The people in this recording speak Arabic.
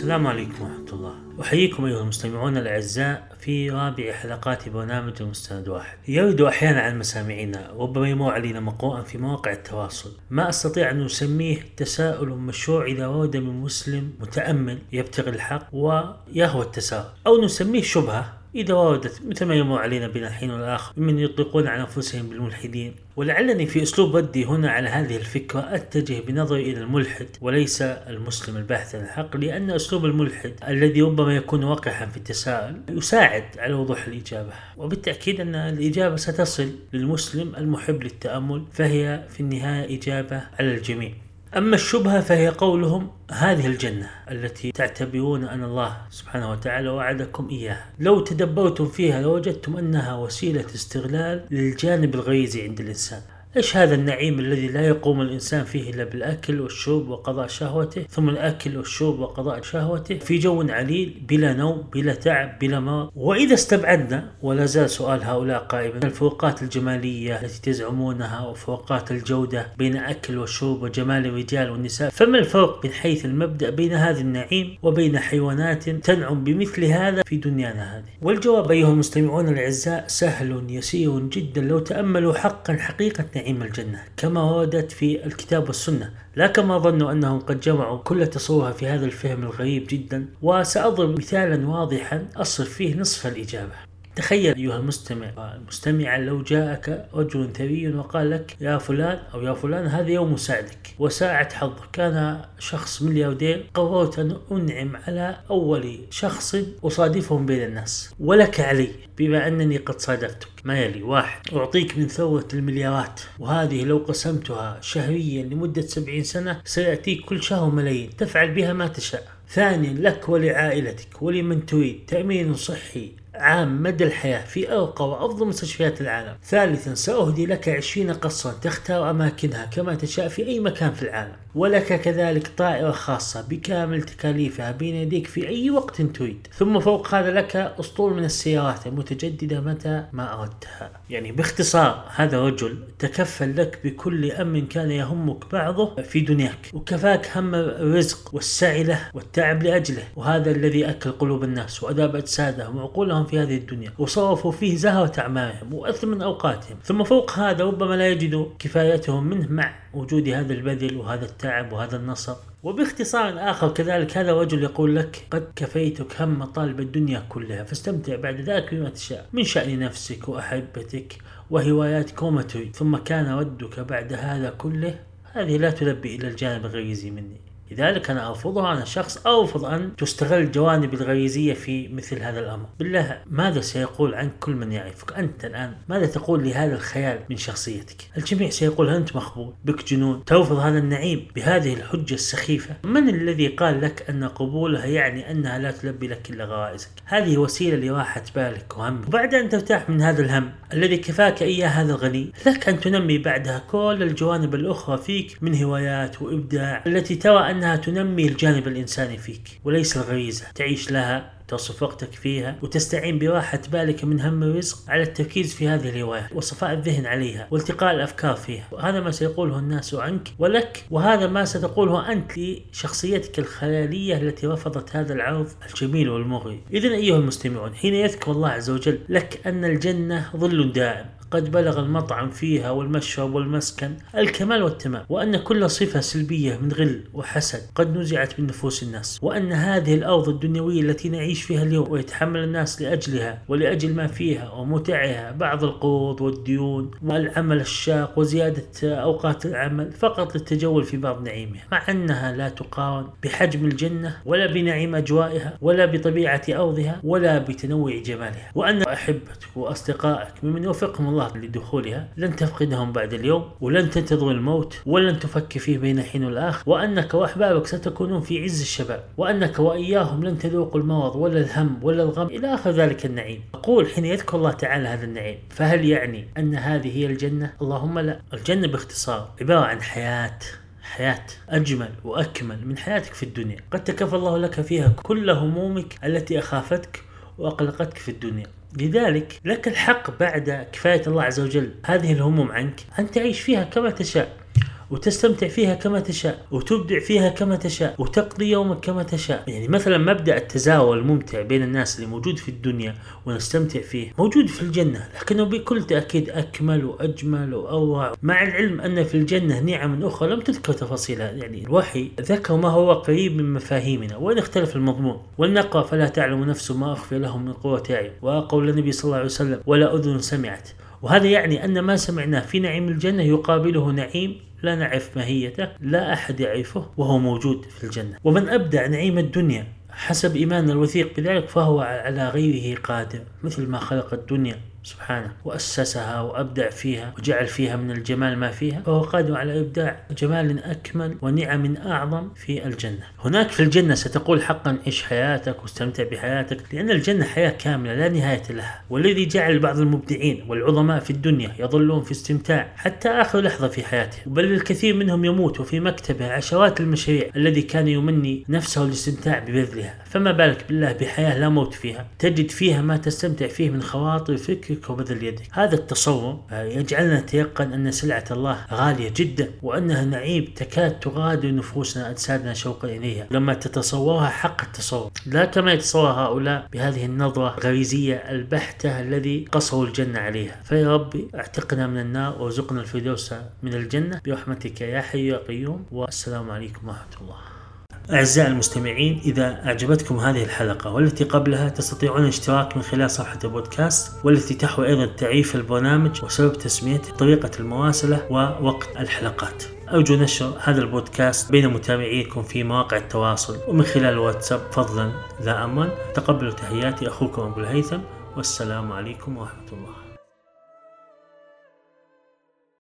السلام عليكم ورحمة الله. أحييكم أيها المستمعون الأعزاء في رابع حلقات برنامج المستند واحد. يرد أحيانا عن مسامعنا ربما يمر علينا مقروءا في مواقع التواصل. ما أستطيع أن أسميه تساؤل مشروع إذا ورد من مسلم متأمل يبتغي الحق ويهوى التساؤل. أو نسميه شبهة إذا وردت مثل ما يمر علينا بين الحين والآخر ممن يطلقون على أنفسهم بالملحدين. ولعلني في أسلوب ردي هنا على هذه الفكرة أتجه بنظري إلى الملحد وليس المسلم الباحث عن الحق لأن أسلوب الملحد الذي ربما يكون وقحا في التساؤل يساعد على وضوح الإجابة. وبالتأكيد أن الإجابة ستصل للمسلم المحب للتأمل فهي في النهاية إجابة على الجميع. أما الشبهة فهي قولهم هذه الجنة التي تعتبرون أن الله سبحانه وتعالى وعدكم إياها. لو تدبرتم فيها لوجدتم أنها وسيلة استغلال للجانب الغريزي عند الإنسان. إيش هذا النعيم الذي لا يقوم الإنسان فيه إلا بالأكل والشرب وقضاء شهوته؟ ثم الأكل والشرب وقضاء شهوته في جو عليل بلا نوم بلا تعب بلا مرض. وإذا استبعدنا ولا زال سؤال هؤلاء قائما الفروقات الجمالية التي تزعمونها وفروقات الجودة بين أكل والشرب وجمال الرجال والنساء؟ فما الفرق من حيث المبدأ بين هذا النعيم وبين حيوانات تنعم بمثل هذا في دنيانا هذه؟ والجواب أيها المستمعون الأعزاء سهل يسير جدا لو تأملوا حقا حقيقة نعيم الجنة كما وردت في الكتاب والسنة. لا كما ظنوا أنهم قد جمعوا كل تصورها في هذا الفهم الغريب جدا. وسأضرب مثالا واضحا أصف فيه نصف الإجابة. تخيل أيها المستمع المستمع لو جاءك رجل ثري وقال لك يا فلان أو يا فلان هذا يوم سعدك وساعة حظك. كان شخص ملياردير قررت أن أنعم على أول شخص أصادفهم بين الناس. ولك علي بما أنني قد صادفتك ما يلي واحد أعطيك من ثروة المليارات وهذه لو قسمتها شهريا لمدة سبعين سنة سيأتيك كل شهر ملايين. تفعل بها ما تشاء. ثانيا لك ولعائلتك ولمن تريد. تأمين صحي عام مدى الحياة في أرقى وأفضل مستشفيات العالم. ثالثا سأهدي لك عشرين قصرا تختار أماكنها كما تشاء في أي مكان في العالم. ولك كذلك طائرة خاصة بكامل تكاليفها بين يديك في أي وقت تريد. ثم فوق هذا لك أسطول من السيارات المتجددة متى ما أردتها. يعني باختصار هذا رجل تكفل لك بكل أمر كان يهمك بعضه في دنياك. وكفاك هم الرزق والسعي له والتعب لأجله. وهذا الذي أكل قلوب الناس وأذاب أجسادهم وعقولهم في هذه الدنيا وصرفوا فيه زهرة أعمالهم وأثمن أوقاتهم. ثم فوق هذا ربما لا يجدوا كفايتهم منه مع وجود هذا البذل وهذا التعب وهذا النصر وباختصار آخر كذلك هذا الرجل يقول لك قد كفيتك هم طالب الدنيا كلها فاستمتع بعد ذلك بما تشاء من شأن نفسك وأحبتك وهواياتك وما تريد ثم كان ردك بعد هذا كله. هذه لا تلبي إلى الجانب الغريزي مني. لذلك أنا أرفضها أنا شخص أرفض أن تستغل الجوانب الغريزية في مثل هذا الأمر. بالله ماذا سيقول عنك كل من يعرفك؟ أنت الآن ماذا تقول لهذا الخيال من شخصيتك؟ الجميع سيقول أنت مخبول بك جنون ترفض هذا النعيم بهذه الحجة السخيفة. من الذي قال لك أن قبولها يعني أنها لا تلبي لك إلا غرائزك؟ هذه وسيلة لراحة بالك وهمك. وبعد أن ترتاح من هذا الهم الذي كفاك إياه هذا الغني لك أن تنمي بعدها كل الجوانب الأخرى فيك من هوايات وإبداع التي ترى أن أنها تنمي الجانب الإنساني فيك وليس الغريزة. تعيش لها تصف وقتك فيها وتستعين براحة بالك من هم الرزق على التركيز في هذه الهواية وصفاء الذهن عليها والتقاء الأفكار فيها. وهذا ما سيقوله الناس عنك ولك وهذا ما ستقوله أنت لشخصيتك الخيالية التي رفضت هذا العرض الجميل والمغري. إذا أيها المستمعون حين يذكر الله عز وجل لك أن الجنة ظل دائم. قد بلغ المطعم فيها والمشرب والمسكن الكمال والتمام وأن كل صفة سلبية من غل وحسد قد نزعت من نفوس الناس وأن هذه الأرض الدنيوية التي نعيش فيها اليوم ويتحمل الناس لأجلها ولأجل ما فيها ومتعها بعض القروض والديون والعمل الشاق وزيادة أوقات العمل فقط للتجول في بعض نعيمها مع أنها لا تقارن بحجم الجنة ولا بنعيم أجوائها ولا بطبيعة أرضها ولا بتنوع جمالها وأن أحبتك وأصدقائك ممن يوفقهم الله الله لدخولها لن تفقدهم بعد اليوم ولن تنتظر الموت ولن تفكر فيه بين حين والآخر وأنك وأحبابك ستكونون في عز الشباب وأنك وإياهم لن تذوقوا المرض ولا الهم ولا الغم إلى آخر ذلك النعيم. أقول حين يذكر الله تعالى هذا النعيم فهل يعني أن هذه هي الجنة؟ اللهم لا. الجنة باختصار عبارة عن حياة حياة أجمل وأكمل من حياتك في الدنيا. قد تكفى الله لك فيها كل همومك التي أخافتك وأقلقتك في الدنيا. لذلك لك الحق بعد كفاية الله عز وجل. هذه الهموم عنك. أن تعيش فيها كما تشاء. وتستمتع فيها كما تشاء وتبدع فيها كما تشاء وتقضي يومك كما تشاء. يعني مثلا مبدأ التزاور الممتع بين الناس اللي موجود في الدنيا ونستمتع فيه موجود في الجنة لكنه بكل تأكيد أكمل وأجمل وأروع مع العلم أن في الجنة نعم أخرى لم تذكر تفاصيلها. يعني الوحي ذكر ما هو قريب من مفاهيمنا وإن اختلف المضمون. ولنقرأ فلا تعلم نفس ما أخفي لهم من قوة أعين وقول النبي صلى الله عليه وسلم ولا أذن سمعت. وهذا يعني أن ما سمعناه في نعيم الجنة يقابله نعيم لا نعرف ماهيته لا أحد يعرفه وهو موجود في الجنة. ومن أبدع نعيم الدنيا حسب إيماننا الوثيق بذلك فهو على غيره قادر مثل ما خلق الدنيا. سبحانه وأسسها وأبدع فيها وجعل فيها من الجمال ما فيها فهو قادر على إبداع جمال أكمل ونعم أعظم في الجنة. هناك في الجنة ستقول حقا عيش حياتك واستمتع بحياتك لأن الجنة حياة كاملة لا نهاية لها. والذي جعل بعض المبدعين والعظماء في الدنيا يظلون في استمتاع حتى آخر لحظة في حياتهم. بل الكثير منهم يموت وفي مكتبه عشرات المشاريع الذي كان يمني نفسه الاستمتاع ببذلها. فما بالك بالله بحياة لا موت فيها؟ تجد فيها ما تستمتع فيه من خواطر فكر يفكك وبذل يدك. هذا التصور آه، يجعلنا نتيقن أن سلعة الله غالية جدا وأنها نعيم تكاد تغادر نفوسنا أجسادنا شوقا إليها. لما تتصورها حق التصور لا كما يتصور هؤلاء بهذه النظرة الغريزية البحتة الذي قصروا الجنة عليها. فيا ربي اعتقنا من النار وارزقنا الفردوس من الجنة. برحمتك يا حي يا قيوم والسلام عليكم ورحمة الله. أعزائي المستمعين إذا أعجبتكم هذه الحلقة والتي قبلها تستطيعون الاشتراك من خلال صفحة البودكاست والتي تحوي أيضا تعريف البرنامج وسبب تسميته طريقة المواصلة ووقت الحلقات. أرجو نشر هذا البودكاست بين متابعيكم في مواقع التواصل ومن خلال الواتساب فضلا ذا أمرا تقبلوا تحياتي أخوكم أبو الهيثم. والسلام عليكم ورحمة الله.